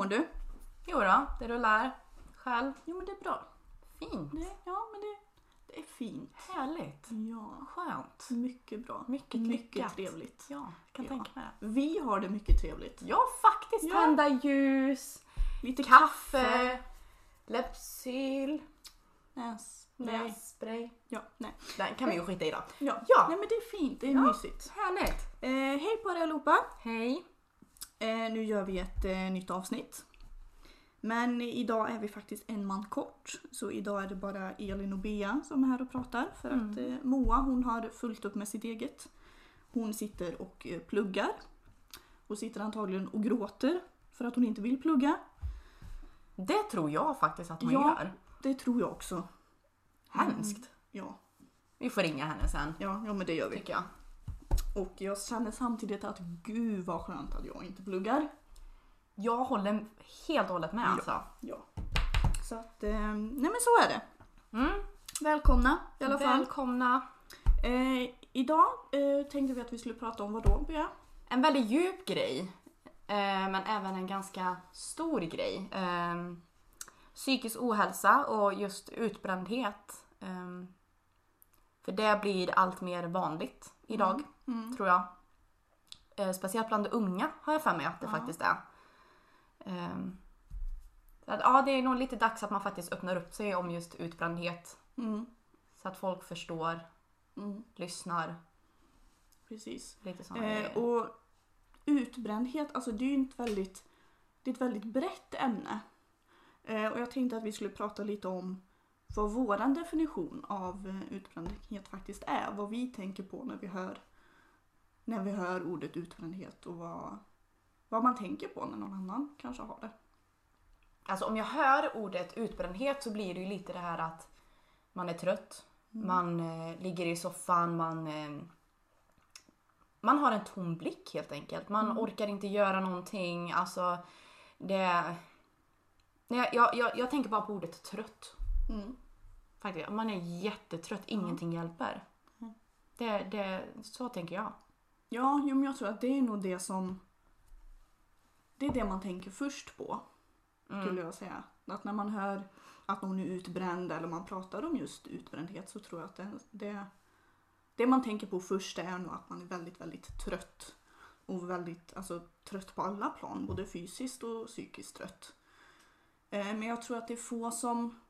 Mår du? Jo då, det rullar. Själv? Jo men det är bra. Fint. Det, ja men det, det är fint. Härligt. Ja, Skönt. mycket bra. Mycket mycket lyckat. trevligt. Ja, jag kan Ja. tänka mig det. Vi har det mycket trevligt. Ja, faktiskt. Ja. Tända ljus, Lite kaffe, läppsyl, Näs. Nej. nässpray. Ja, nej. Den kan vi ju skita i då. Ja. Ja. Nej men det är fint, det är Ja. mysigt. Härligt. Eh, hej på er allihopa! Hej. Eh, nu gör vi ett eh, nytt avsnitt. Men idag är vi faktiskt en man kort. Så idag är det bara Elin och Bea som är här och pratar. För att eh, Moa hon har fullt upp med sitt eget. Hon sitter och pluggar. Och sitter antagligen och gråter för att hon inte vill plugga. Det tror jag faktiskt att hon Ja. gör. Det tror jag också. Hemskt. Ja, Vi får ringa henne sen, ja, ja men det gör vi. tycker jag. Och jag känner samtidigt att gud vad skönt att jag inte pluggar. Jag håller helt och hållet med alltså. Ja. Så att, eh, nej men så är det. Mm. Välkomna i alla fall. Välkomna. Eh, idag eh, tänkte vi att vi skulle prata om vad då Bea? En väldigt djup grej. Eh, men även en ganska stor grej. Eh, psykisk ohälsa och just utbrändhet. Eh, för det blir allt mer vanligt idag, Mm. Tror jag. Eh, speciellt bland unga har jag för mig att det Ja. faktiskt är. Eh, att, ja, det är nog lite dags att man faktiskt öppnar upp sig om just utbrändhet. Mm. Så att folk förstår, Mm. lyssnar. Precis. Lite såna Eh, och utbrändhet, alltså det är ju ett väldigt, det är ett väldigt brett ämne. Eh, och jag tänkte att vi skulle prata lite om vad våran definition av eh, utbrändhet faktiskt är. Vad vi tänker på när vi hör, när vi hör ordet utbrändhet och vad, vad man tänker på när någon annan kanske har det. Alltså om jag hör ordet utbrändhet så blir det ju lite det här att man är trött, man eh, ligger i soffan, man, eh, man har en tom blick helt enkelt. Man orkar inte göra någonting. Alltså det... Nej, jag, jag, jag tänker bara på ordet trött. Mm. Faktiskt. Man är jättetrött, ingenting hjälper. Det, det, så tänker jag. Ja, jo, men jag tror att det är nog det som... Det är det man tänker först på, skulle jag säga. Att när man hör att någon är utbränd eller man pratar om just utbrändhet så tror jag att det, det, det man tänker på först är nog att man är väldigt, väldigt trött. Och väldigt, alltså trött på alla plan, både fysiskt och psykiskt trött. Eh, men jag tror att det är få som,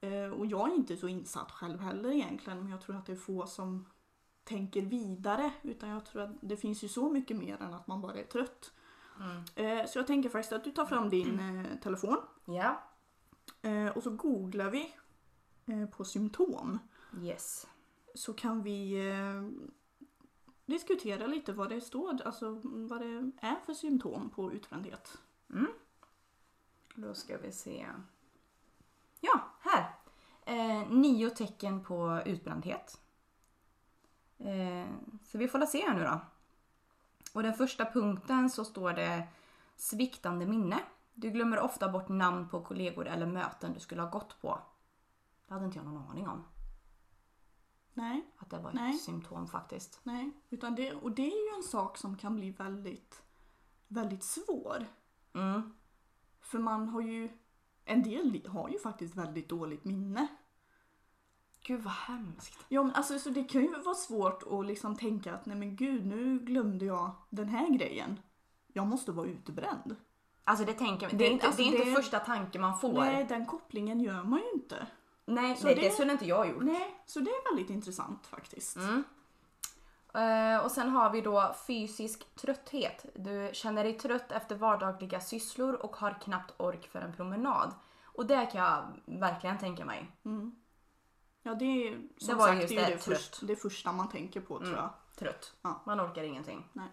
eh, och jag är inte så insatt själv heller egentligen, men jag tror att det är få som tänker vidare. Utan jag tror att det finns ju så mycket mer än att man bara är trött. Eh, Så jag tänker faktiskt att du tar fram din eh, telefon Ja. eh, och så googlar vi på symptom. Yes. Så kan vi diskutera lite vad det står, alltså vad det är för symptom på utbrändhet. Då ska vi se. Ja, här. Eh, nio tecken på utbrändhet. Eh, så vi får la se här nu då. Och den första punkten så står det sviktande minne. Du glömmer ofta bort namn på kollegor eller möten du skulle ha gått på. Det hade inte jag någon aning om. Nej, Att det var ett Nej. symptom faktiskt. nej. Utan det, och det är ju en sak som kan bli väldigt, väldigt svår. Mm. För man har ju, en del har ju faktiskt väldigt dåligt minne. Gud vad hemskt. Ja men alltså så det kan ju vara svårt att liksom tänka att nej men gud nu glömde jag den här grejen. Jag måste vara utbränd. Alltså det tänker det, Det- är inte, alltså det är inte det- första tanken man får. Nej den kopplingen gör man ju inte. Nej, Så nej det- det skulle inte jag gjort. Nej, så det är väldigt intressant faktiskt. Mm. Eh, och sen har vi då fysisk trötthet. Du känner dig trött efter vardagliga sysslor och har knappt ork för en promenad. Och det kan jag verkligen tänka mig. Ja det är som Det var sagt just det, det, ju först, det första man tänker på tror jag. Trött. Ja. Man orkar ingenting. Nej.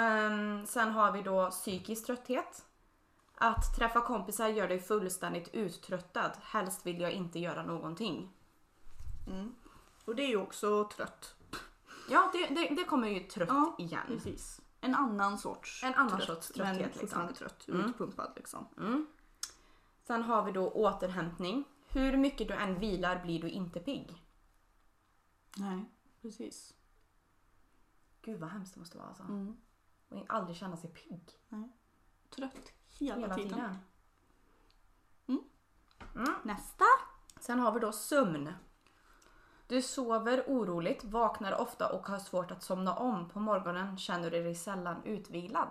Ehm, sen har vi då psykisk trötthet. Att träffa kompisar gör dig fullständigt uttröttad. Helst vill jag inte göra någonting. Och det är ju också trött. Ja, det, det, det kommer ju trött Ja, igen. Precis. En annan sorts En annan trött, sorts trötthet, Men liksom. trött. Mm. Utpumpad liksom. Sen har vi då återhämtning. Hur mycket du än vilar blir du inte pigg. Nej, precis. Gud vad hemskt det måste vara alltså. Mm. Och aldrig känna sig pigg. Trött hela, Hela tiden. tiden. Mm. Mm. Nästa. Sen har vi då sömn. Du sover oroligt, vaknar ofta och har svårt att somna om. På morgonen känner du dig sällan utvilad.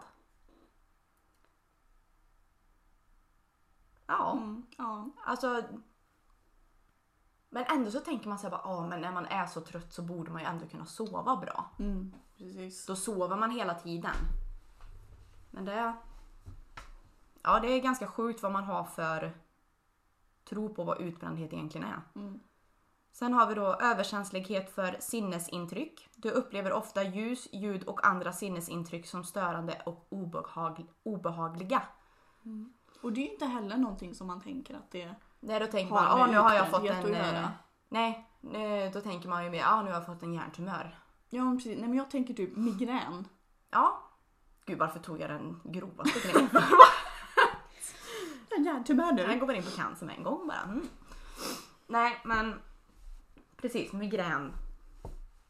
Ja, Mm, ja. alltså. Men ändå så tänker man sig bara, ja men när man är så trött så borde man ju ändå kunna sova bra. Mm, precis. Då sover man hela tiden. Men det... Ja, det är ganska sjukt vad man har för tro på vad utbrändhet egentligen är. Mm. Sen har vi då överkänslighet för sinnesintryck. Du upplever ofta ljus, ljud och andra sinnesintryck som störande och obehag obehagliga. Och det är ju inte heller någonting som man tänker att det är... Nej, då tänker Har man, ja nu har jag fått en... eh, Nej, då tänker man ju mer, ja nu har jag fått en hjärntumör. Ja precis. Nej men jag tänker typ migrän. Ja. Gud, varför tog jag den grovaste grejen? En hjärntumör nu. Jag går bara in på cancer med en gång bara. Mm. Nej, men precis, migrän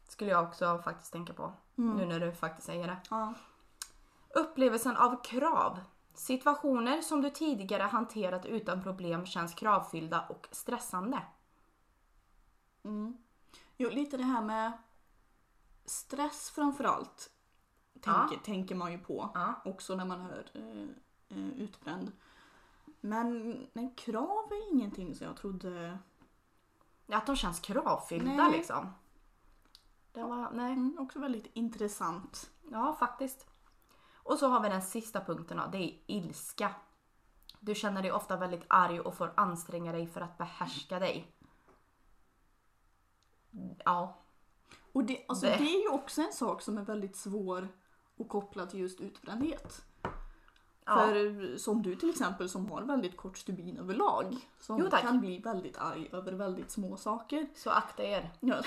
skulle jag också faktiskt tänka på. Mm. Nu när du faktiskt säger det. Ja. Upplevelsen av krav. Situationer som du tidigare hanterat utan problem känns kravfyllda och stressande. Mm. Jo, lite det här med stress framförallt. Tänker, tänker man ju på. Ja. Också när man hör eh, eh, utbränd. Men nej, krav är ingenting som jag trodde... Att de känns kravfyllda Nej. liksom. Det var, nej. Mm, också väldigt intressant. Ja, faktiskt. Och så har vi den sista punkten då, det är ilska. Du känner dig ofta väldigt arg och får anstränga dig för att behärska dig. Ja, Och det, alltså, Det- det är ju också en sak som är väldigt svår att koppla till just utbrändhet. ja. För som du till exempel som har väldigt kort stubin överlag. Som Jo, kan bli väldigt arg över väldigt små saker. så akta er. Ja,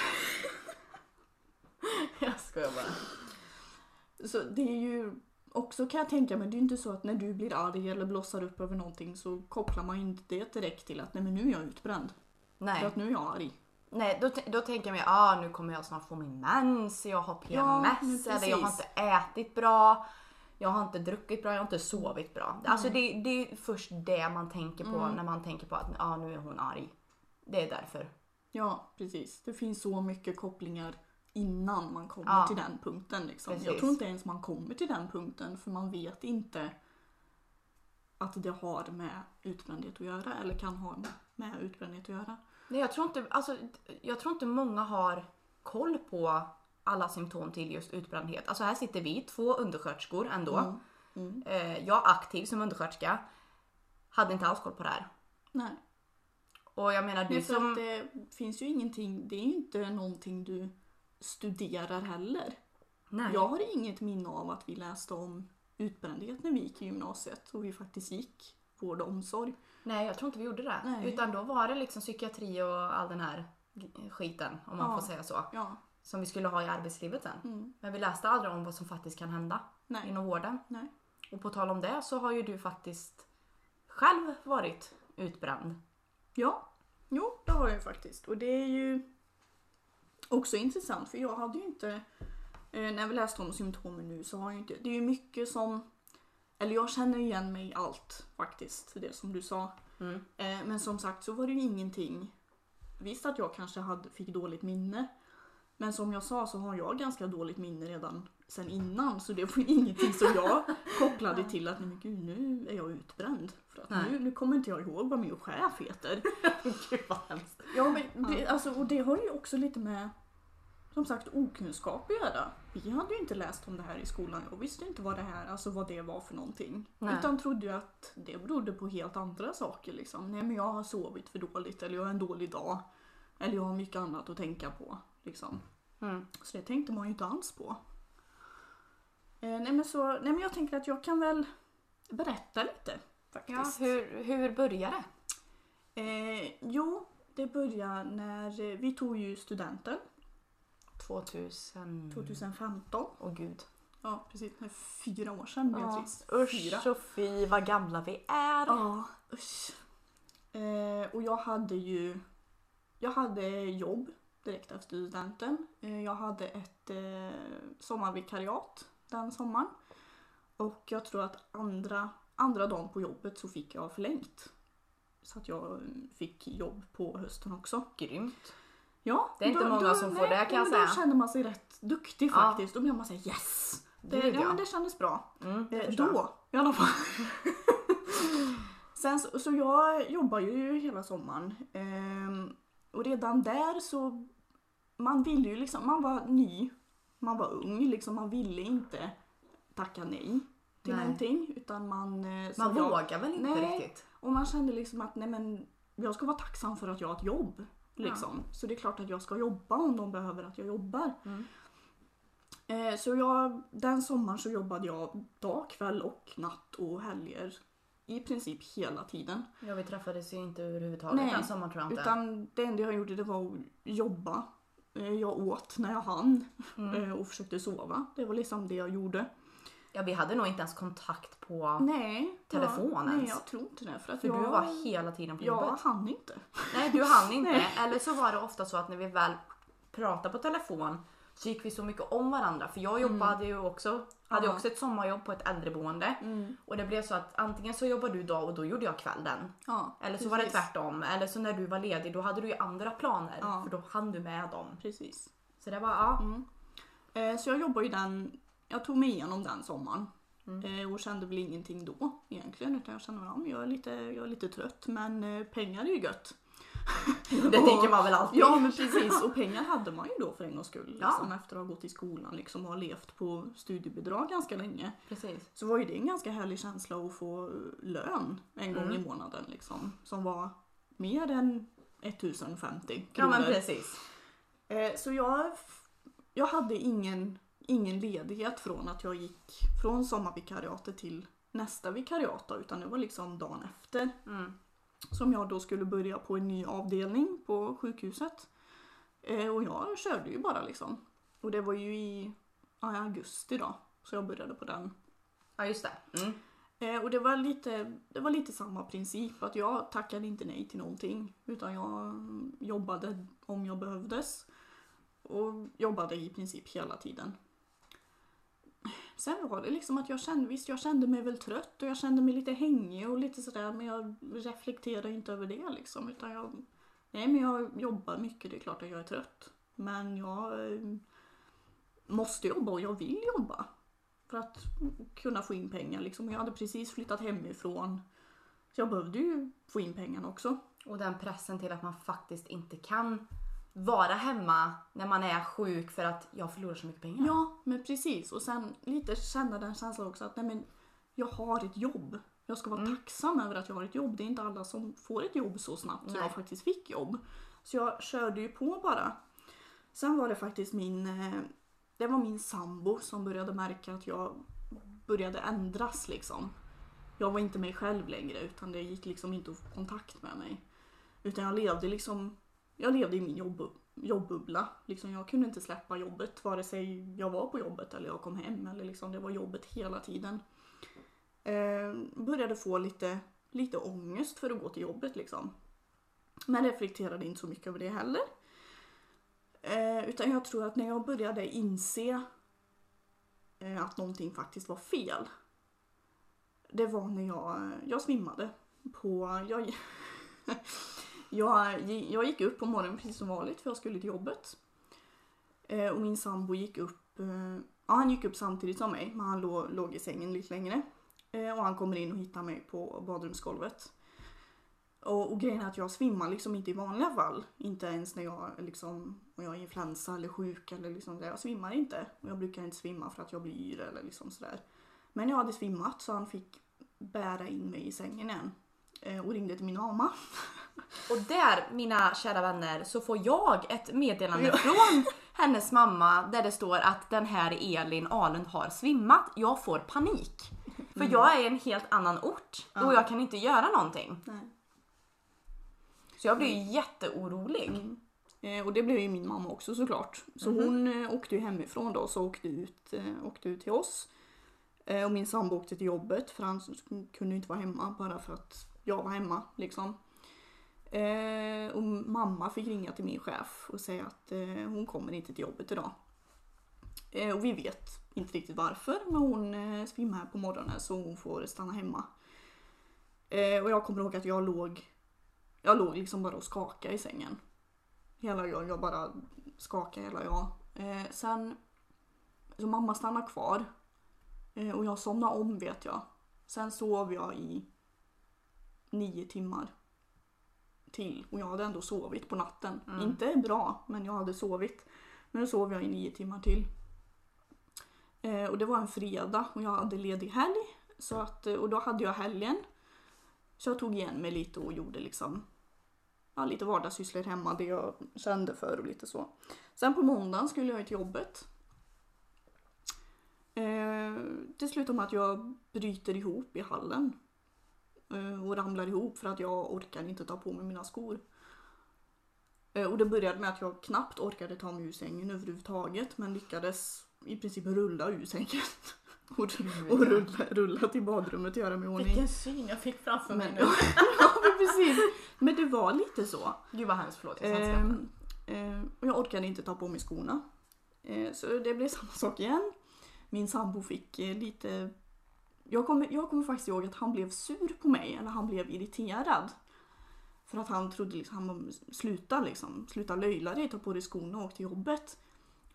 Jag skojar bara. så det är ju också kan jag tänka mig, det är ju inte så att när du blir arg eller blossar upp över någonting så kopplar man ju inte det direkt till att nej men nu är jag utbränd. För Nej, att nu är jag arg. Nej då, då tänker jag mig, ah, nu kommer jag snart få min mens, jag har PMS, men eller jag har inte ätit bra, jag har inte druckit bra, jag har inte sovit bra. Alltså Mm. det, det är först det man tänker på när man tänker på att ah, nu är hon arg. Det är därför. Ja, precis. Det finns så mycket kopplingar innan man kommer Ja. till den punkten. Liksom. Precis. Jag tror inte ens man kommer till den punkten för man vet inte att det har med utbrändhet att göra eller kan ha med utbrändhet att göra. Nej, jag, tror inte, alltså, jag tror inte många har koll på alla symptom till just utbrändhet. Alltså här sitter vi, två undersköterskor ändå. Mm. Mm. Eh, jag aktiv som undersköterska. Hade inte alls koll på det här. Nej. Och jag menar du Nej, för som... att det finns ju ingenting, det är ju inte någonting du studerar heller. Nej. Jag har inget minne av att vi läste om utbrändhet när vi gick i gymnasiet och vi faktiskt gick vård och omsorg. Nej, jag tror inte vi gjorde det. Nej. Utan då var det liksom psykiatri och all den här skiten, om man Ja. får säga så. Ja. Som vi skulle ha i arbetslivet sen. Mm. Men vi läste aldrig om vad som faktiskt kan hända Nej. inom vården. Nej. Och på tal om det så har ju du faktiskt själv varit utbränd. Ja, jo det har jag faktiskt. Och det är ju också intressant för jag hade ju inte, eh, när vi läste om symptomen nu så har jag inte, det är ju mycket som, eller jag känner igen mig i allt faktiskt, det som du sa. Mm. Eh, men som sagt så var det ju ingenting, visst att jag kanske hade, fick dåligt minne. Men som jag sa så har jag ganska dåligt minne redan sen innan så det var ingenting som jag kopplade till att men gud nu är jag utbränd. För att Nej. nu, nu kommer inte jag ihåg vad min chef heter. Gud vad hemskt. Ja, men det, alltså, och det har ju också lite med som sagt okunskap att göra. Vi hade ju inte läst om det här i skolan. Jag visste inte vad det här, alltså vad det var för någonting. Nej. Utan trodde ju att det berodde på helt andra saker liksom. Nej men jag har sovit för dåligt eller jag har en dålig dag. Eller jag har mycket annat att tänka på. Liksom. Mm. Så det tänkte man ju inte alls på. Eh, nej, men så, nej men jag tänker att jag kan väl berätta lite Ja, faktiskt. hur, hur började det? Eh, jo, det började när vi tog ju studenten 2000... 2015. Åh gud. Ja, precis. Det är fyra år sedan Beatrice. Usch Fyra. Sofie, vad gamla vi är. Ja, usch. Eh, och jag hade ju jag hade jobb direkt efter studenten. Eh, jag hade ett eh, sommarvikariat den sommaren. Och jag tror att andra, andra dagen på jobbet så fick jag förlängt. Så att jag fick jobb på hösten också. Grymt. Ja, Det är inte många som får det, kan jag säga. Då känner man sig rätt duktig Ja. faktiskt. Då blir man såhär yes! Det, Gud, ja. ja. men det kändes bra. Mm, Eh, då i alla fall. Sen så, så jag jobbar ju hela sommaren. Ehm, och redan där så man ville ju liksom, man var ny, man var ung liksom, man ville inte tacka nej till Nej. någonting. Utan man... eh, Man jag, vågar väl inte Nej. riktigt? Och man kände liksom att nej men jag ska vara tacksam för att jag har ett jobb. Liksom. Så det är klart att jag ska jobba om de behöver att jag jobbar. Mm. Eh, så jag, den sommaren så jobbade jag dag, kväll och natt och helger. I princip hela tiden. Ja, vi träffades ju inte överhuvudtaget Nej, den sommaren tror jag inte. Utan det enda jag gjorde det var att jobba. Eh, jag åt när jag hann Mm. eh, och försökte sova. Det var liksom det jag gjorde. Ja, vi hade nog inte ens kontakt på... Nej. Telefon jag, ens? Nej, jag tror inte det. För, att För jag, du var hela tiden på jag jobbet. hann inte. Nej, du hann inte. Eller så var det ofta så att när vi väl pratade på telefon så gick vi så mycket om varandra. För jag jobbade ju också, hade ju Ja. också ett sommarjobb på ett äldreboende. Och det blev så att antingen så jobbade du dag och då gjorde jag kvällen. Ja, Eller så var det precis. tvärtom. Eller så när du var ledig då hade du ju andra planer. Ja. För då hann du med dem. Precis. Så det var ja. Eh, så jag jobbade ju den, jag tog mig igenom den sommaren. Mm. Eh, och kände väl ingenting då egentligen. Utan jag kände att jag, är lite, jag är lite trött men eh, pengar är ju gött. Det Och- tänker man väl alltid. Ja men precis och pengar hade man ju då för en gångs skull. Ja. Liksom, efter att ha gått i skolan liksom, och ha levt på studiebidrag ganska länge. Precis. Så var ju det en ganska härlig känsla att få lön en gång Mm. i månaden. Liksom, som var mer än 1050 Ja kronor. men precis. Eh, så jag, jag hade ingen, ingen ledighet från att jag gick från sommarvikariatet till nästa vikariat då, utan det var liksom dagen efter. Mm. Som jag då skulle börja på en ny avdelning på sjukhuset. Eh, och jag körde ju bara liksom. Och det var ju i, ja, augusti då. Så jag började på den. Ja just det. Mm. Eh, och det var, lite, det var lite samma princip. Att jag tackade inte nej till någonting. Utan jag jobbade om jag behövdes. Och jobbade i princip hela tiden. Sen var det liksom att jag kände, visst jag kände mig väl trött och jag kände mig lite hängig och lite sådär men jag reflekterade inte över det liksom utan jag Nej men jag jobbar mycket, det är klart att jag är trött. Men jag eh, måste jobba och jag vill jobba. För att kunna få in pengar liksom. Jag hade precis flyttat hemifrån. Så jag behövde ju få in pengarna också. Och den pressen till att man faktiskt inte kan vara hemma när man är sjuk för att jag förlorar så mycket pengar. Ja, men precis. Och sen lite känna den känslan också att nej men, jag har ett jobb. Jag ska vara Mm. tacksam över att jag har ett jobb. Det är inte alla som får ett jobb så snabbt Nej. jag faktiskt fick jobb. Så jag körde ju på bara. Sen var det faktiskt min, eh, det var min sambo som började märka att jag började ändras liksom. Jag var inte mig själv längre utan det gick liksom inte att få kontakt med mig. Utan jag levde liksom, jag levde i min jobb, jobbubbla. Liksom jag kunde inte släppa jobbet vare sig jag var på jobbet eller jag kom hem. Eller liksom, det var jobbet hela tiden. Eh, började få lite, lite ångest för att gå till jobbet liksom. Men reflekterade inte så mycket över det heller. Eh, utan jag tror att när jag började inse eh, att någonting faktiskt var fel. Det var när jag, jag svimmade på... Jag, jag, jag gick upp på morgonen precis som vanligt för jag skulle till jobbet. Eh, och min sambo gick upp, eh, ja han gick upp samtidigt som mig men han låg, låg i sängen lite längre. Eh, och han kommer in och hittar mig på badrumsgolvet. Och, och grejen är att jag svimmar liksom inte i vanliga fall. Inte ens när jag, liksom, om jag är influensa eller sjuk eller liksom det. Jag svimmar inte. Och jag brukar inte svimma för att jag blir yr eller liksom sådär. Men jag hade svimmat så han fick bära in mig i sängen igen. Eh, och ringde till min mamma. Och där, mina kära vänner, så får jag ett meddelande från hennes mamma där det står att den här Elin Alund har svimmat. Jag får panik. För jag är i en helt annan ort och Ja. jag kan inte göra någonting. Nej. Så jag blir ju jätteorolig. Mm. Eh, och det blev ju min mamma också såklart. Så hon eh, åkte ju hemifrån då så åkte ut, eh, åkte ut till oss. Eh, och min sambo åkte till jobbet för han kunde inte vara hemma bara för att jag var hemma liksom. Eh, och mamma fick ringa till min chef och säga att eh, hon kommer inte till jobbet idag. Eh, och vi vet inte riktigt varför men hon eh, svimmar på morgonen så hon får stanna hemma. Eh, och jag kommer ihåg att jag låg, jag låg liksom bara och skakade i sängen. Hela jag, jag bara skakade hela jag. Eh, sen, så mamma stannar kvar. Eh, och jag somnade om vet jag. Sen sov jag i nio timmar till och jag hade ändå sovit på natten. Inte bra, men jag hade sovit. Men då sov jag i nio timmar till. Eh, och det var en fredag och jag hade ledig helg. Så att, eh, och då hade jag helgen. Så jag tog igen mig lite och gjorde liksom ja, lite vardagssysslor hemma, det jag kände för och lite så. Sen på måndagen skulle jag till jobbet. Eh, det slutar med att jag bryter ihop i hallen. Eh, och ramlar ihop för att jag orkar inte ta på mig mina skor. Eh, och det började med att jag knappt orkade ta mig ur sängen överhuvudtaget men lyckades i princip rulla ur sängen. och och rulla, rulla till badrummet och göra mig i ordning. Vilken syn jag fick framför mig nu. ja men precis. Men det var lite så. Gud vad hemskt, förlåt. Jag. Ehm, eh, och jag orkade inte ta på mig skorna. Eh, så det blev samma sak igen. Min sambo fick eh, lite... Jag kommer, jag kommer faktiskt ihåg att han blev sur på mig, eller han blev irriterad. För att han trodde liksom, han sluta liksom, sluta löjla dig, ta på dig skorna och åk till jobbet.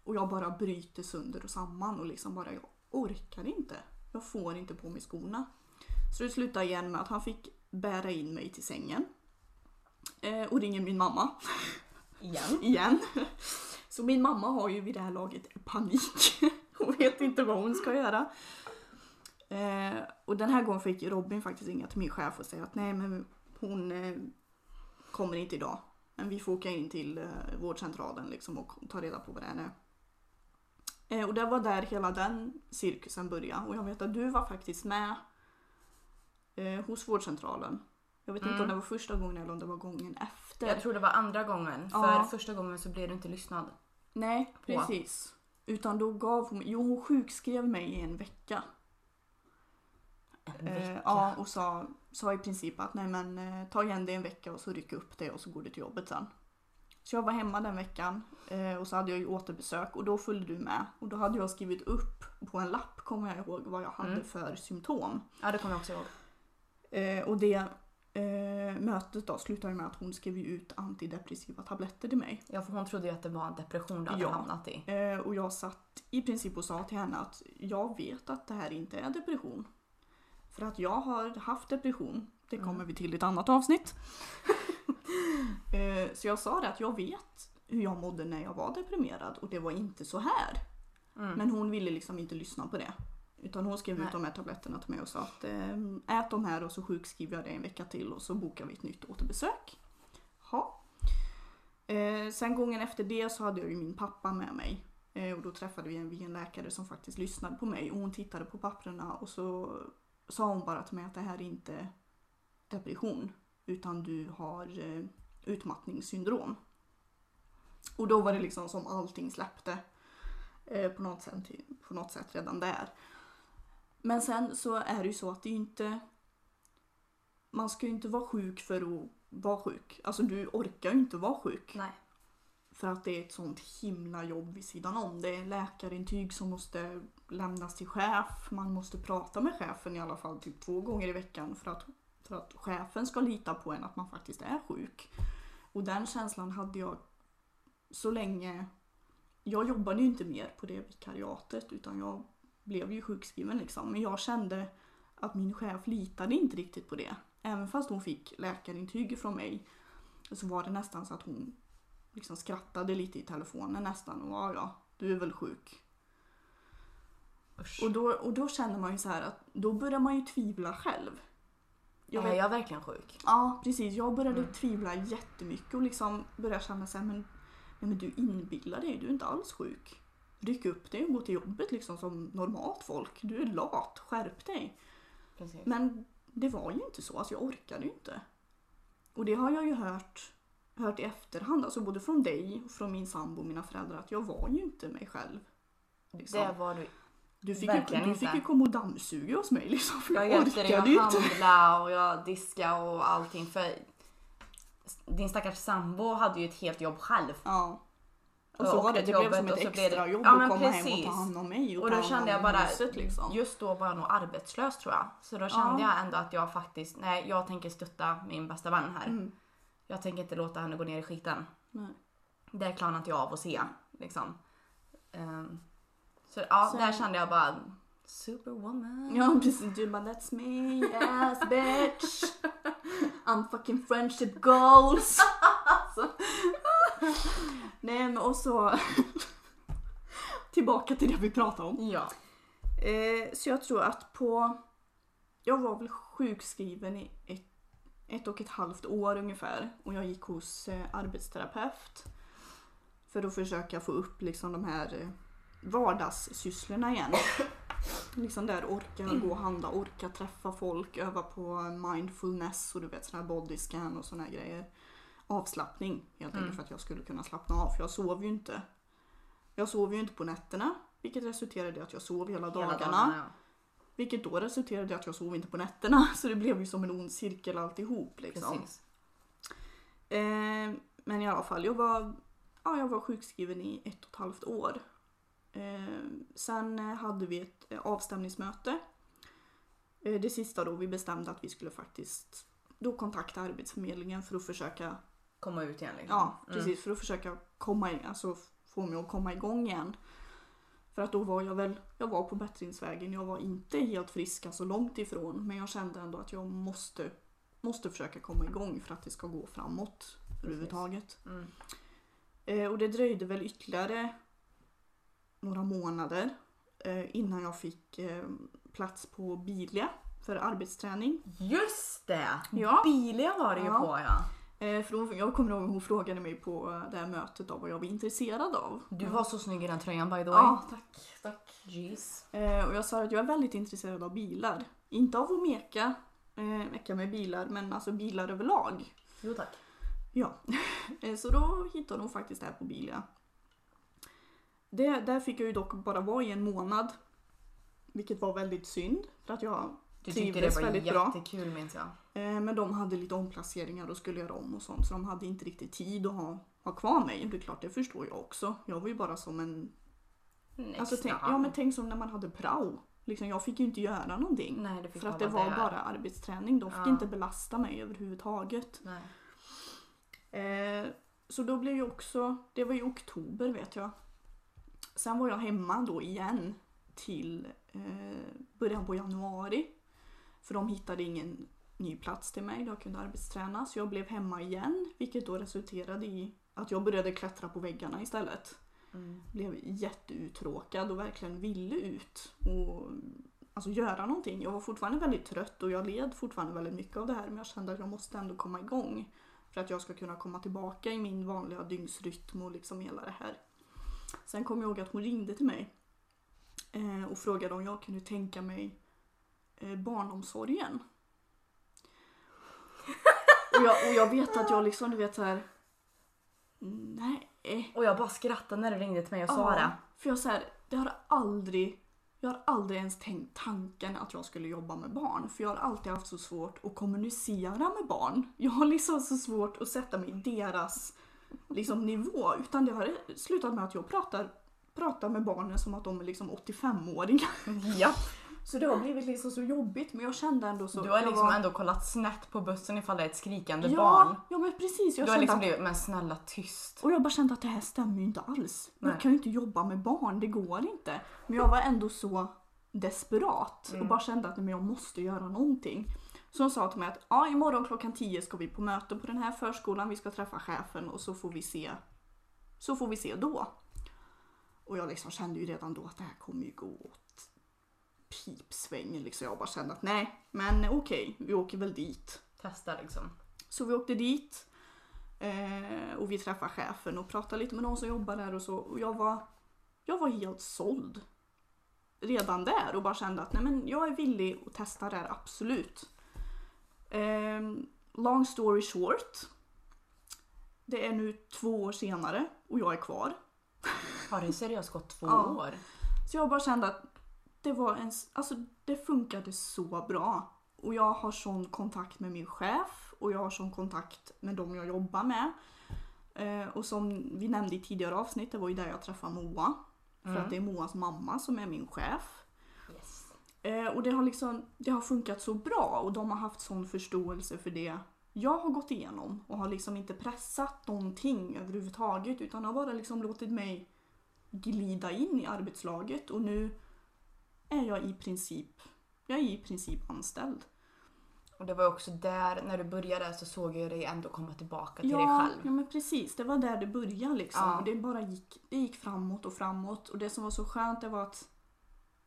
Och jag bara bryter sönder och samman och liksom bara, jag orkar inte. Jag får inte på mig skorna. Så det slutade igen med att han fick bära in mig till sängen. Eh, och ringer min mamma Igen. igen. Så min mamma har ju vid det här laget panik. Hon vet inte vad hon ska göra. Eh, och den här gången fick Robin faktiskt ringa till min chef och säga att nej men hon eh, kommer inte idag. Men vi får åka in till eh, vårdcentralen liksom och ta reda på vad det är. Eh, och det var där hela den cirkusen började. Och jag vet att du var faktiskt med eh, hos vårdcentralen. Jag vet inte om det var första gången eller om det var gången efter. Jag tror det var andra gången. För Ja. första gången så blev du inte lyssnad. Nej, på. precis. Utan då gav hon Jo, hon sjukskrev mig i en vecka. En Eh, ja, och sa, sa i princip att nej men eh, ta igen det en vecka och så ryck upp det och så går du till jobbet sen. Så jag var hemma den veckan eh, och så hade jag ju återbesök och då följde du med. Och då hade jag skrivit upp på en lapp, kommer jag ihåg, vad jag hade Mm. för symptom. Ja, det kommer jag också ihåg. Och det mötet då slutade med att hon skrev ut antidepressiva tabletter till mig. Ja, för hon trodde ju att det var en depression du hade Ja. hamnat i. Och jag satt i princip och sa till henne att jag vet att det här inte är depression. För att jag har haft depression. Det kommer Mm. vi till i ett annat avsnitt. eh, så jag sa det att jag vet hur jag mådde när jag var deprimerad och det var inte så här. Mm. Men hon ville liksom inte lyssna på det. Utan hon skrev Nej. ut de här tabletterna till mig och sa att eh, ät de här och så sjukskriver jag det en vecka till och så bokar vi ett nytt återbesök. Ha. Eh, sen gången efter det så hade jag ju min pappa med mig. Eh, och då träffade vi en, vi en läkare som faktiskt lyssnade på mig och hon tittade på papperna och så sa hon bara till mig att det här är inte depression utan du har eh, utmattningssyndrom. Och då var det liksom som allting släppte eh, på, något sätt, på något sätt redan där. Men sen så är det ju så att det är ju inte... Man ska ju inte vara sjuk för att vara sjuk. Alltså du orkar ju inte vara sjuk. Nej. För att det är ett sånt himla jobb vid sidan om. Det är läkarintyg som måste lämnas till chef. Man måste prata med chefen i alla fall typ två gånger i veckan för att, för att chefen ska lita på en att man faktiskt är sjuk. Och den känslan hade jag så länge... Jag jobbade ju inte mer på det vikariatet utan jag blev ju sjukskriven liksom. Men jag kände att min chef litade inte riktigt på det. Även fast hon fick läkarintyg från mig så var det nästan så att hon liksom skrattade lite i telefonen nästan och ja, ja, du är väl sjuk. Usch. Och då, och då känner man ju så här att då börjar man ju tvivla själv. Jag är vet, jag verkligen sjuk? ja, precis. Jag började Mm. tvivla jättemycket och liksom började känna så här, men, nej, men du inbillar dig, du är inte alls sjuk. Ryck upp dig och gå till jobbet liksom som normalt folk. Du är lat, skärp dig. Precis. Men det var ju inte så, alltså jag orkade ju inte. Och det har jag ju hört, hört i efterhand, alltså både från dig och från min sambo och mina föräldrar att jag var ju inte mig själv. Liksom. Det var du. du fick, ju, du inte. fick ju komma och dammsuga hos mig liksom, för Jag jag, hjälpte dig att inte. handla och jag diska och allting. För din stackars sambo hade ju ett helt jobb själv. Ja. Och så och var det, det blev som ett extra det- jobb Ja, att komma hem och precis. ta hand om mig och, Och då kände jag bara, huset, liksom. just då var jag nog arbetslös tror jag. Så då kände Ja. jag ändå att jag faktiskt, nej jag tänker stötta min bästa vän här. Mm. Jag tänker inte låta henne gå ner i skiten. Nej. Det klarar inte jag av att se. Liksom. Ehm, så ja, Sen- där kände jag bara superwoman. Ja precis, du bara that's me, yes bitch. I'm fucking friendship goals. Alltså. Nej men och så tillbaka till det vi pratade om. Ja. Eh, så jag tror att på, jag var väl sjukskriven i ett, ett och ett halvt år ungefär och jag gick hos eh, arbetsterapeut för att försöka få upp liksom de här eh, vardagssysslorna igen. liksom där orka gå och handla, orka träffa folk, öva på mindfulness och du vet sån här bodyscan och såna här grejer. Avslappning helt enkelt för att jag skulle kunna slappna av för jag sov ju inte. Jag sov ju inte på nätterna vilket resulterade i att jag sov hela dagarna. Hela dagarna, ja. Vilket då resulterade i att jag sov inte på nätterna. Så det blev ju som en ond cirkel alltihop. Liksom. Eh, men i alla fall, jag var, ja, jag var sjukskriven i ett och ett halvt år. Eh, sen hade vi ett eh, avstämningsmöte. Eh, det sista då vi bestämde att vi skulle faktiskt då kontakta Arbetsförmedlingen för att försöka Komma ut igen liksom. Ja, precis. För att försöka komma alltså få mig att komma igång igen. För att då var jag väl, jag var på bättringsvägen. Jag var inte helt frisk, alltså långt ifrån. Men jag kände ändå att jag måste, måste försöka komma igång för att det ska gå framåt överhuvudtaget. Mm. Eh, och det dröjde väl ytterligare några månader eh, innan jag fick eh, plats på Bilia för arbetsträning. Just det! Ja. Bilia var det ju Ja. på ja. Eh, för hon, jag kommer ihåg att hon frågade mig på eh, det här mötet vad jag var intresserad av. Du var så snygg i den tröjan by the way. Ja, tack. tack. Jeez. Eh, och jag sa att jag är väldigt intresserad av bilar. Inte av att meka, meka med bilar, men alltså bilar överlag. Jo tack. Ja, så då hittade hon faktiskt det här på Bilia. Det, där fick jag ju dock bara vara i en månad. Vilket var väldigt synd för att jag Du tyckte det var bra. jättekul minns jag. Eh, Men de hade lite omplaceringar och skulle göra om och sånt så de hade inte riktigt tid att ha, ha kvar mig. Det är klart, det förstår jag också. Jag var ju bara som en... Next Alltså, tänk, ja men tänk som när man hade prao. Liksom, jag fick ju inte göra någonting. Nej, det fick För att det var där. bara arbetsträning. De fick Ja. inte belasta mig överhuvudtaget. Nej. Eh, så då blev ju också, det var i oktober vet jag. Sen var jag hemma då igen till eh, början på januari. För de hittade ingen ny plats till mig, då jag kunde arbetsträna. Så jag blev hemma igen, vilket då resulterade i att jag började klättra på väggarna istället. Mm. Blev jätteuttråkad och verkligen ville ut och alltså, göra någonting. Jag var fortfarande väldigt trött och jag led fortfarande väldigt mycket av det här men jag kände att jag måste ändå komma igång. För att jag ska kunna komma tillbaka i min vanliga dygnsrytm och liksom hela det här. Sen kom jag ihåg att hon ringde till mig eh, och frågade om jag kunde tänka mig barnomsorgen. och, jag, och jag vet att jag liksom, du vet så här. Nej. Och jag bara skrattade när du ringde till mig och sa det. För jag så här, det har aldrig, jag har aldrig ens tänkt tanken att jag skulle jobba med barn. För jag har alltid haft så svårt att kommunicera med barn. Jag har liksom så svårt att sätta mig i deras liksom, nivå. Utan det har slutat med att jag pratar, pratar med barnen som att de är liksom 85-åringar. Ja. Så det har blivit liksom så jobbigt. Men jag kände ändå så. Du har liksom var- ändå kollat snett på bussen ifall det är ett skrikande ja, barn. Ja men precis. Jag Du har liksom att blivit, men snälla tyst. Och jag bara kände att det här stämmer ju inte alls. Nej. Jag kan ju inte jobba med barn, det går inte. Men jag var ändå så desperat och bara kände att men jag måste göra någonting. Så hon sa till mig att ja, imorgon klockan 10 ska vi på möte på den här förskolan, vi ska träffa chefen och så får vi se. Så får vi se då. Och jag liksom kände ju redan då att det här kommer ju gå åt pipsvängen liksom. Jag bara kände att nej, men okej, vi åker väl dit. Testa liksom. Så vi åkte dit eh, och vi träffade chefen och pratade lite med någon som jobbar där och så. Och jag var, jag var helt såld redan där och bara kände att nej men jag är villig att testa det här, absolut. Eh, long story short. Det är nu två år senare och jag är kvar. Har det seriöst gått två Ja. år? Så jag bara kände att det var en, alltså det funkade så bra. Och jag har sån kontakt med min chef och jag har sån kontakt med de jag jobbar med. Eh, och som vi nämnde i tidigare avsnitt, det var ju där jag träffade Moa. För Mm. att det är Moas mamma som är min chef. Yes. Eh, och det har liksom, det har funkat så bra och de har haft sån förståelse för det jag har gått igenom och har liksom inte pressat någonting överhuvudtaget utan har bara liksom låtit mig glida in i arbetslaget och nu är jag i princip, jag är i princip anställd. Och det var också där, när du började så såg jag dig ändå komma tillbaka till dig Ja, själv. ja men precis, det var där det började liksom. Ja. Och det bara gick, det gick framåt och framåt och det som var så skönt det var att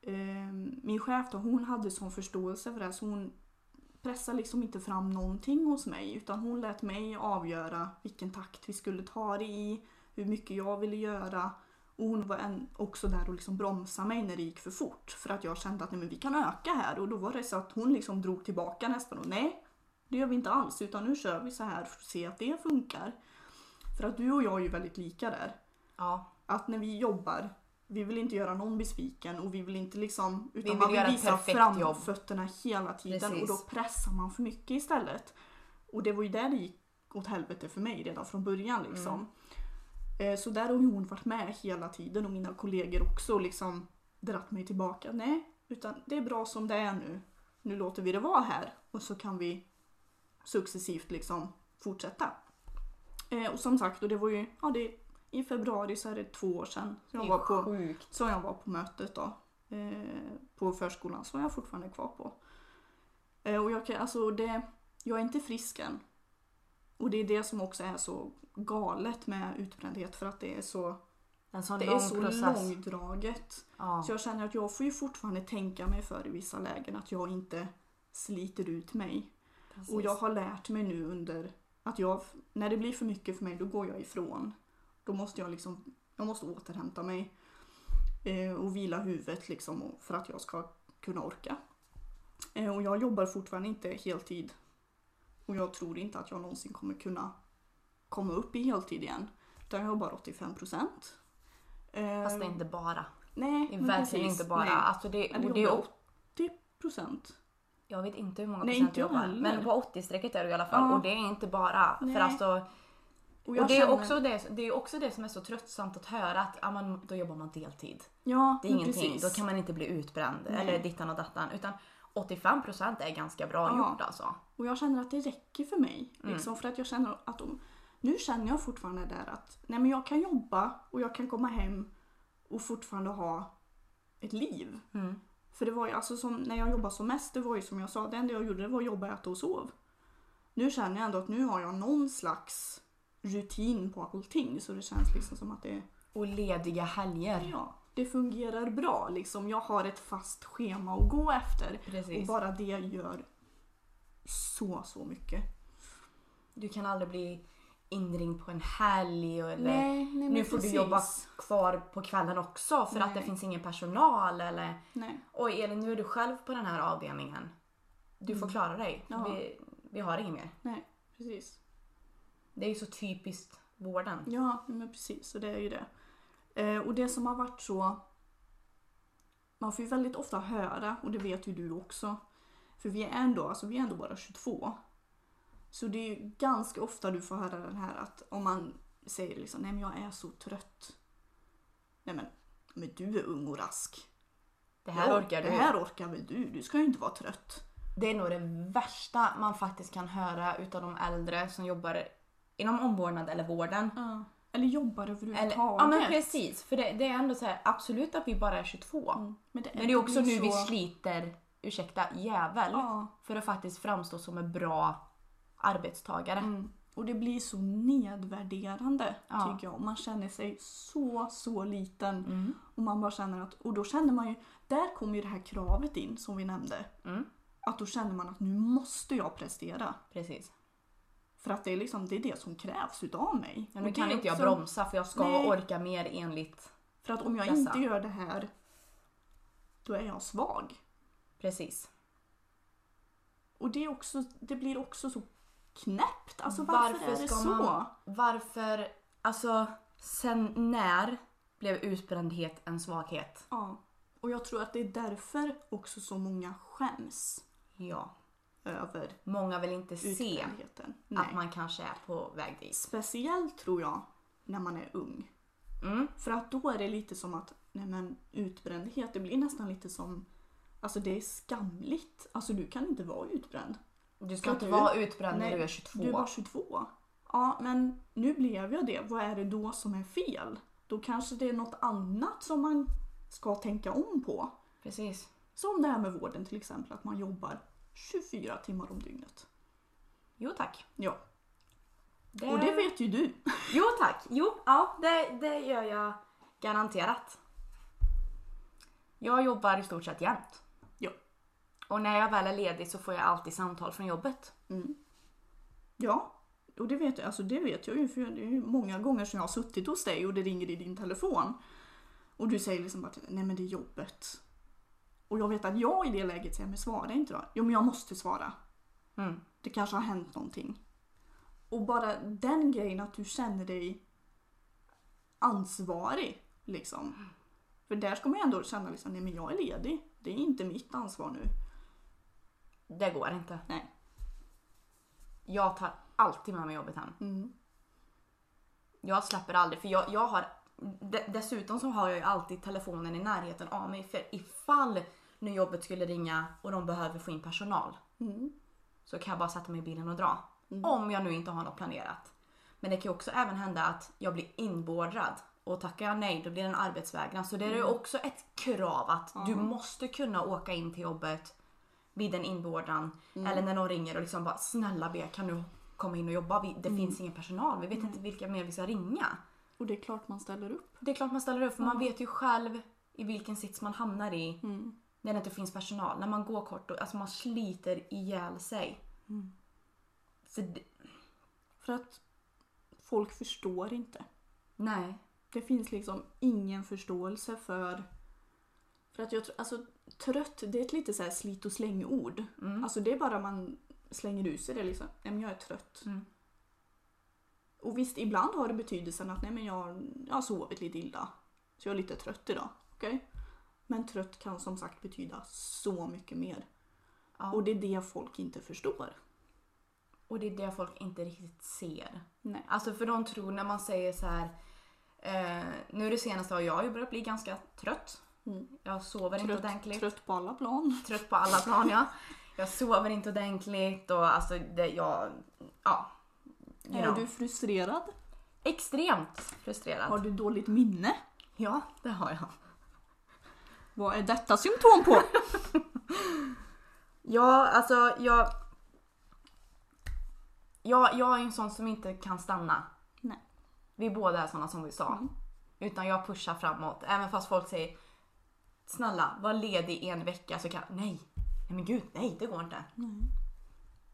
eh, min chef då, hon hade sån förståelse för det så hon pressade liksom inte fram någonting hos mig utan hon lät mig avgöra vilken takt vi skulle ta det i, hur mycket jag ville göra och hon var en, också där och liksom bromsade mig när det gick för fort för att jag kände att nej, men vi kan öka här och då var det så att hon liksom drog tillbaka nästan och nej det gör vi inte alls utan nu kör vi så här för att se att det funkar. För att du och jag är ju väldigt lika där. Ja, Att när vi jobbar, vi vill inte göra någon besviken och vi vill inte liksom utan vill man vill visa framfötterna hela tiden Precis. och då pressar man för mycket istället. Och det var ju där det gick åt helvete för mig redan från början liksom. Mm. Eh, Så där har hon varit med hela tiden och mina kollegor också liksom dratt mig tillbaka. Nej, utan det är bra som det är nu. Nu låter vi det vara här och så kan vi successivt liksom fortsätta. Eh, och som sagt, och det var ju, ja det, i februari så är det två år sedan det jag är var på, så jag var på mötet då. Eh, på förskolan är jag fortfarande kvar på. Och jag kan, alltså det, jag är inte frisk än. Och det är det som också är så galet med utbrändhet för att det är så, det är så process. långdraget. Ja. Så jag känner att jag får ju fortfarande tänka mig för i vissa lägen att jag inte sliter ut mig. precis. Och jag har lärt mig nu under att jag, när det blir för mycket för mig då går jag ifrån. Då måste jag liksom, jag måste återhämta mig. Eh, och vila huvudet liksom och- för att jag ska kunna orka. Eh, och jag jobbar fortfarande inte heltid. Och jag tror inte att jag någonsin kommer kunna komma upp i heltid igen. Utan jag jobbar 85 procent. Eh, Fast det är inte bara. nej, Det är verkligen precis. inte bara. Nej. Alltså det, och det är, jobbar o- 80 procent. jag vet inte hur många Nej, procent jag jobbar. heller. Men på 80-strecket är du i alla fall. Ja. Och det är inte bara. Nej. För alltså, Och, och det, är känner- också det, det är också det som är så tröttsamt att höra att ja, men, då jobbar man deltid. ja, Det är ingenting. precis. Då kan man inte bli utbränd. Nej. Eller dittan och dattan. Utan 85% är ganska bra Ja. gjort alltså. Och jag känner att det räcker för mig. Mm. Liksom, för att jag känner att om, nu känner jag fortfarande där att nej men jag kan jobba och jag kan komma hem och fortfarande ha ett liv. Mm. För det var ju alltså som när jag jobbade som mest, det var ju som jag sa, det enda jag gjorde det var att jobba, äta och sov. Nu känner jag ändå att nu har jag någon slags rutin på allting så det känns liksom som att det, Och lediga helger. ja, det fungerar bra. Liksom. Jag har ett fast schema att gå efter och Precis. bara det gör så, så mycket. Du kan aldrig bli inringd på en helg. och- Eller Nej, nej, nu får precis. du jobba kvar på kvällen också för att det Nej. finns ingen personal. Eller Nej. oj Elin nu är du själv på den här avdelningen. Du får Mm. klara dig. Ja. Vi, vi har inget mer. Nej, precis. Det är ju så typiskt vården. Ja, men precis. Så det är ju det. Eh, och det som har varit så... Man får ju väldigt ofta höra, och det vet ju du också. För vi är ändå, alltså vi är ändå bara 22. Så det är ju ganska ofta du får höra den här att om man säger liksom nej men jag är så trött. Nej men, men du är ung och rask. Det här Ja, orkar du. Det här orkar väl du? Du ska ju inte vara trött. Det är nog det värsta man faktiskt kan höra utav de äldre som jobbar inom omvårdnad eller vården. Eller jobbar Eller, överhuvudtaget. ja men precis, för det, det är ändå så här, absolut att vi bara är 22. Mm. Men, det, Men det är också nu vi så- sliter, ursäkta, jävel. Ja. För att faktiskt framstå som en bra arbetstagare. Mm. Och det blir så nedvärderande Ja. tycker jag. Man känner sig så, så liten. Mm. Och man bara känner att, och då känner man ju, där kommer ju det här kravet in som vi nämnde. Mm. Att då känner man att nu måste jag prestera. Precis. För att det är liksom, det är det som krävs utav mig. Ja, nu kan inte jag också- bromsa för jag ska Nej. orka mer enligt... För att om jag dessa. inte gör det här, då är jag svag. Precis. Och det, är också, det blir också så knäppt. Alltså varför, Varför är det ska så? man- Varför, alltså sen när blev utbrändhet en svaghet? Ja. Och jag tror att det är därför också så många skäms. Ja. över Många vill inte se utbrändheten. att Nej. man kanske är på väg dit. Speciellt tror jag när man är ung. Mm. För att då är det lite som att nej men, utbrändhet, det blir nästan lite som Alltså det är skamligt. Alltså du kan inte vara utbränd. Du ska inte du? vara utbränd när Nej, du är 22. Du bara 22. Ja, men nu blev jag det. Vad är det då som är fel? Då kanske det är något annat som man ska tänka om på. Precis. Som det här med vården till exempel, att man jobbar 24 timmar om dygnet. Jo tack. Ja, Det... och det vet ju du. Jo tack. Jo, ja det, det gör jag garanterat. Jag jobbar i stort sett jämt. Och när jag väl är ledig så får jag alltid samtal från jobbet. Ja, och det vet jag, alltså det vet jag ju för det är ju många gånger som jag har suttit hos dig och det ringer i din telefon. Och du säger liksom bara nej men det är jobbet. Och jag vet att jag i det läget säger men svara inte då. Jo men jag måste svara. Mm. Det kanske har hänt någonting. Och bara den grejen att du känner dig ansvarig liksom. För där ska man ju ändå känna liksom, nej men jag är ledig. Det är inte mitt ansvar nu. Det går inte. Nej. Jag tar alltid med mig jobbet hem. Mm. Jag släpper aldrig för jag, jag har de- Dessutom så har jag ju alltid telefonen i närheten av mig för ifall nu jobbet skulle ringa och de behöver få in personal Mm. så kan jag bara sätta mig i bilen och dra. Om jag nu inte har något planerat. Men det kan ju också även hända att jag blir inbeordrad och tackar jag nej då blir det en arbetsvägran. Så det är ju också ett krav att du måste kunna åka in till jobbet vid en inbeordran eller när någon ringer och liksom bara snälla be kan du komma in och jobba? Vi, det finns ingen personal, vi vet inte vilka mer vi ska ringa. Och det är klart man ställer upp. Det är klart man ställer upp för man vet ju själv i vilken sits man hamnar i när det inte finns personal. När man går kort och alltså man sliter ihjäl sig. För det, För att folk förstår inte. nej. Det finns liksom ingen förståelse för... För att jag tror, alltså trött, det är ett lite så här slit och släng-ord. Alltså det är bara man slänger ut sig det liksom. Nej men jag är trött. Mm. Och visst, ibland har det betydelsen att nej men jag, jag har sovit lite illa. Så jag är lite trött idag. Okej? Men trött kan som sagt betyda så mycket mer. Ja. Och det är det folk inte förstår. Och det är det folk inte riktigt ser. Nej. Alltså för de tror när man säger så här. Eh, nu det senaste har jag ju börjat bli ganska trött. Mm. Jag sover inte Trött, ordentligt. trött på alla plan. Trött på alla plan ja. Jag sover inte ordentligt och alltså det, jag, ja. You Är know. du frustrerad? Extremt frustrerad. Har du dåligt minne? Ja, det har jag. Vad är detta symptom på? Ja, alltså jag... Jag, jag är en sån som inte kan stanna. Nej. Vi båda är såna som vi sa. Utan jag pushar framåt. Även fast folk säger Snälla, var ledig en vecka så kan Nej. Nej men gud, nej det går inte.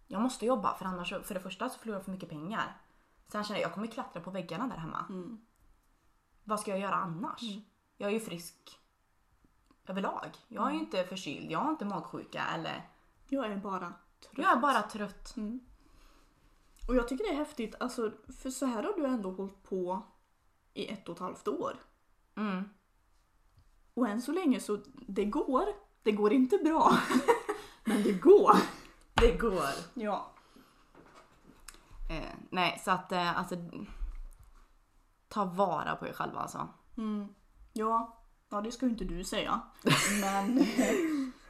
Jag måste jobba för annars, för det första så förlorar jag för mycket pengar. Sen känner jag, jag kommer klättra på väggarna där hemma. Vad ska jag göra annars? Jag är ju frisk överlag. Jag är ju inte förkyld, jag har inte magsjuka eller... Jag är bara trött. Jag är bara trött. Och jag tycker det är häftigt, alltså, för så här har du ändå hållit på i ett och ett halvt år. Mm. Och än så länge så, det går. Det går inte bra. Men det går. Det går. Ja. Eh, nej, så att eh, alltså... Ta vara på er själva alltså. Mm. Ja. Ja, det ska ju inte du säga. Men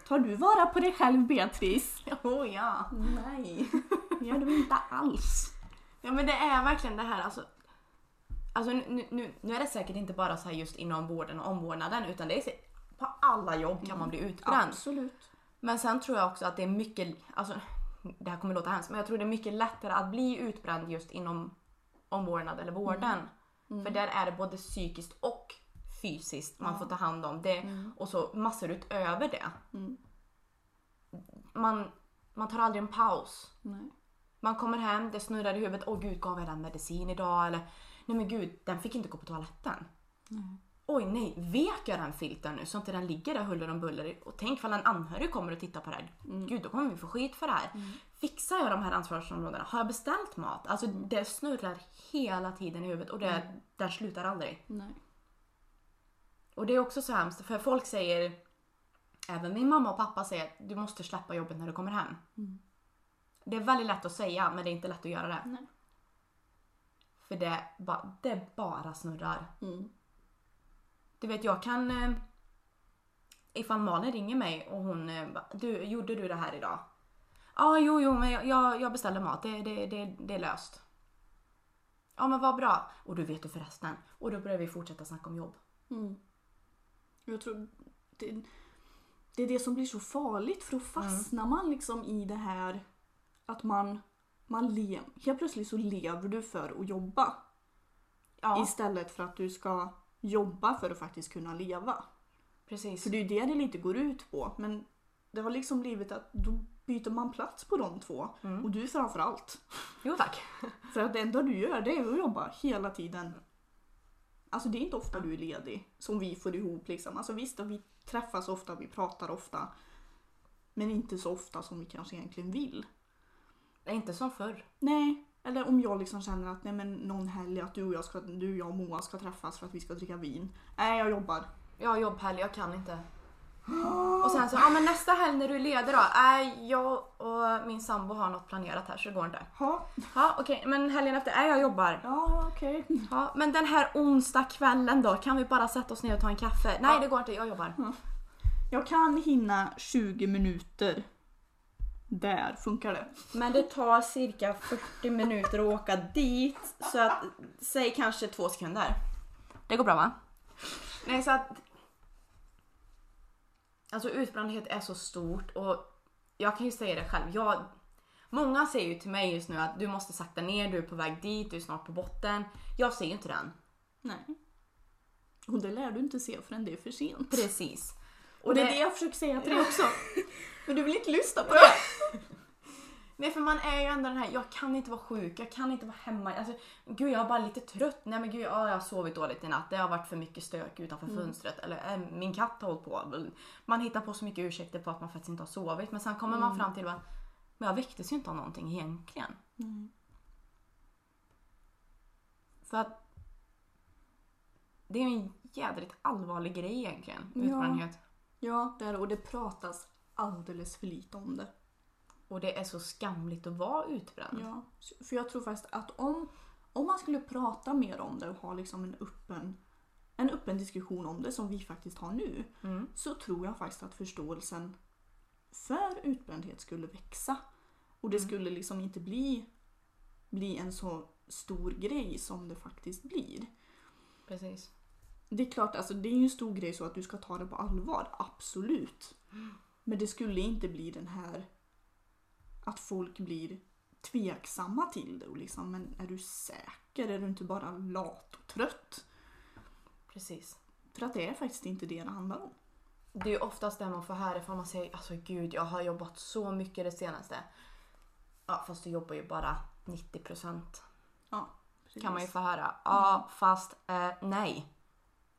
tar du vara på dig själv Beatrice? Oh ja. Nej, det gör du inte alls. Ja men det är verkligen det här alltså. Alltså nu, nu, nu är det säkert inte bara så just inom vården och omvårdnaden utan det är på alla jobb kan man bli utbränd. Absolut. Men sen tror jag också att det är mycket, alltså det här kommer låta hemskt men jag tror det är mycket lättare att bli utbränd just inom omvårdnad eller vården. För där är det både psykiskt och fysiskt man får ta hand om det och så massor utöver det. Man, man tar aldrig en paus. Nej. Man kommer hem, det snurrar i huvudet. Åh gud, gav jag den medicin idag? Eller nej men gud, den fick inte gå på toaletten. Oj nej, vek jag den filten nu så inte den ligger där huller om buller? Och tänk ifall en anhörig kommer och tittar på det här. Gud, då kommer vi få skit för det här. Fixar jag de här ansvarsområdena? Har jag beställt mat? Alltså det snurrar hela tiden i huvudet och det där slutar aldrig. Nej. Och det är också så hemskt för folk säger, även min mamma och pappa säger att du måste släppa jobbet när du kommer hem. Det är väldigt lätt att säga men det är inte lätt att göra det. Nej. För det, ba, det bara snurrar. Mm. Du vet jag kan... Eh, ifall Malin ringer mig och hon... Eh, du, gjorde du det här idag? Ja, ah, jo, jo, men jag, jag, jag beställde mat. Det, det, det, det är löst. Ja, men vad bra. Och du vet du förresten. Och då börjar vi fortsätta snacka om jobb. Mm. Jag tror det, det är det som blir så farligt för då fastnar man liksom i det här att man, man le, helt plötsligt så lever du för att jobba. Ja, Istället för att du ska jobba för att faktiskt kunna leva. precis. För det är ju det det lite går ut på. Men det har liksom blivit att då byter man plats på de två. Mm. Och du framför allt. Jo tack. För att det enda du gör det är att jobba hela tiden. Alltså det är inte ofta du är ledig som vi får ihop liksom. Alltså visst, vi träffas ofta, vi pratar ofta. Men inte så ofta som vi kanske egentligen vill. Det är inte som förr. Nej, eller om jag liksom känner att nej men någon helg att du och jag, ska, du, jag och Moa ska träffas för att vi ska dricka vin. Nej, jag jobbar. Jag har jobbhelg, jag kan inte. Och sen så, ja men nästa helg när du är ledig då? Nej, jag och min sambo har något planerat här så det går inte. Ja, Ja okej, men helgen efter, nej jag jobbar. ja okej. Ja, men den här onsdag kvällen då, kan vi bara sätta oss ner och ta en kaffe? Nej Ja. det går inte, jag jobbar. Jag kan hinna 20 minuter. Där funkar det. Men det tar cirka 40 minuter att åka dit, så att säg kanske två sekunder. Det går bra va? Nej så att... Alltså utbrändhet är så stort och jag kan ju säga det själv. Jag, många säger ju till mig just nu att du måste sakta ner, du är på väg dit, du är snart på botten. Jag ser ju inte den. Nej. Och det lär du inte se förrän det är för sent. Precis. Och det är det jag försöker säga till dig också. Men du vill inte lyssna på det. Nej för man är ju ändå den här, jag kan inte vara sjuk, jag kan inte vara hemma. Alltså, gud jag är bara lite trött. Nej men gud ja, jag har sovit dåligt i natt. Det har varit för mycket stök utanför fönstret. Eller äh, min katt har hållit på. Man hittar på så mycket ursäkter på att man faktiskt inte har sovit. Men sen kommer man fram till att men jag väcktes ju inte av någonting egentligen. För att det är ju en jädrigt allvarlig grej egentligen, Ja. utbrändhet. Ja, det är det. Och det pratas alldeles för lite om det. Och det är så skamligt att vara utbränd. Ja. För jag tror faktiskt att om, om man skulle prata mer om det och ha liksom en öppen, en öppen diskussion om det som vi faktiskt har nu. Mm. Så tror jag faktiskt att förståelsen för utbrändhet skulle växa. Och det skulle liksom inte bli, bli en så stor grej som det faktiskt blir. Precis. Det är klart, alltså, det är ju en stor grej så att du ska ta det på allvar, absolut. Men det skulle inte bli den här att folk blir tveksamma till det och liksom, men är du säker? Är du inte bara lat och trött? Precis. För att det är faktiskt inte det det handlar om. Det är ju oftast det man får höra ifall man säger alltså gud jag har jobbat så mycket det senaste. Ja fast du jobbar ju bara 90% Ja, precis. kan man ju få höra. Ja fast eh, nej.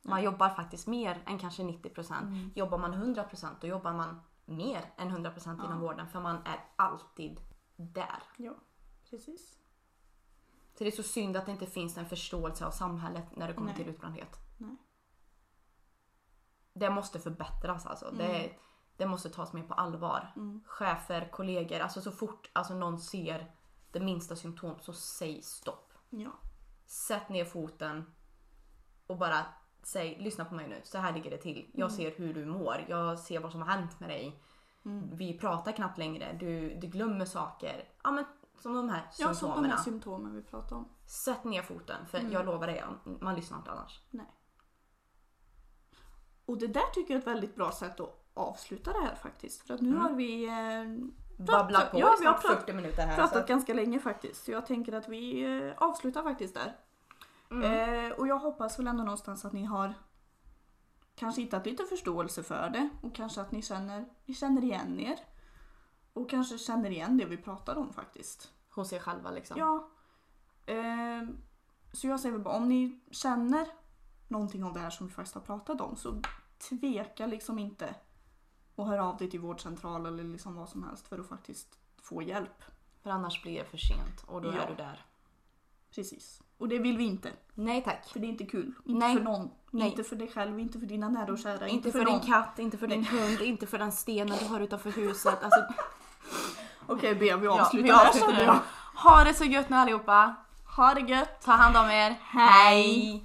Man jobbar faktiskt mer än kanske 90%. Jobbar man 100% då jobbar man mer än 100% inom vården för man är alltid där. Ja, precis. Så det är så synd att det inte finns en förståelse av samhället när det kommer Nej. till utbrändhet. Nej. Det måste förbättras alltså. Det, det måste tas mer på allvar. Mm. Chefer, kollegor, alltså så fort alltså, någon ser det minsta symptom så säg stopp. Ja. Sätt ner foten och bara säg lyssna på mig nu, så här ligger det till. Jag ser hur du mår, jag ser vad som har hänt med dig. Vi pratar knappt längre, du, du glömmer saker. Ja men som de här Ja, som symptomen. de här symptomen vi pratar om. Sätt ner foten för jag lovar dig, man lyssnar inte annars. Nej. Och det där tycker jag är ett väldigt bra sätt att avsluta det här faktiskt. För att nu har vi eh, Babblat på ja, vi har snart prat- 40 minuter här. pratat så ganska länge faktiskt. Så jag tänker att vi eh, avslutar faktiskt där. Mm. Eh, och jag hoppas väl ändå någonstans att ni har kanske hittat lite förståelse för det. Och kanske att ni känner, ni känner igen er. Och kanske känner igen det vi pratar om faktiskt. Hos er själva liksom. Ja. Eh, så jag säger väl bara, om ni känner någonting av det här som vi faktiskt har pratat om så tveka liksom inte och hör av dig till vårdcentral eller liksom vad som helst för att faktiskt få hjälp. För annars blir det för sent och då Ja. är du där. Precis. Och det vill vi inte. Nej tack. För det är inte kul. Inte Nej. för någon. Nej. Inte för dig själv, inte för dina nära och kära. Inte för någon. din katt, inte för din hund, inte för den stenen du har utanför huset. Alltså, Okej B, vi Ja, avslutar vi här, avslutar jag. Ha det så gött nu allihopa. Ha det gött! Ta hand om er. Hej.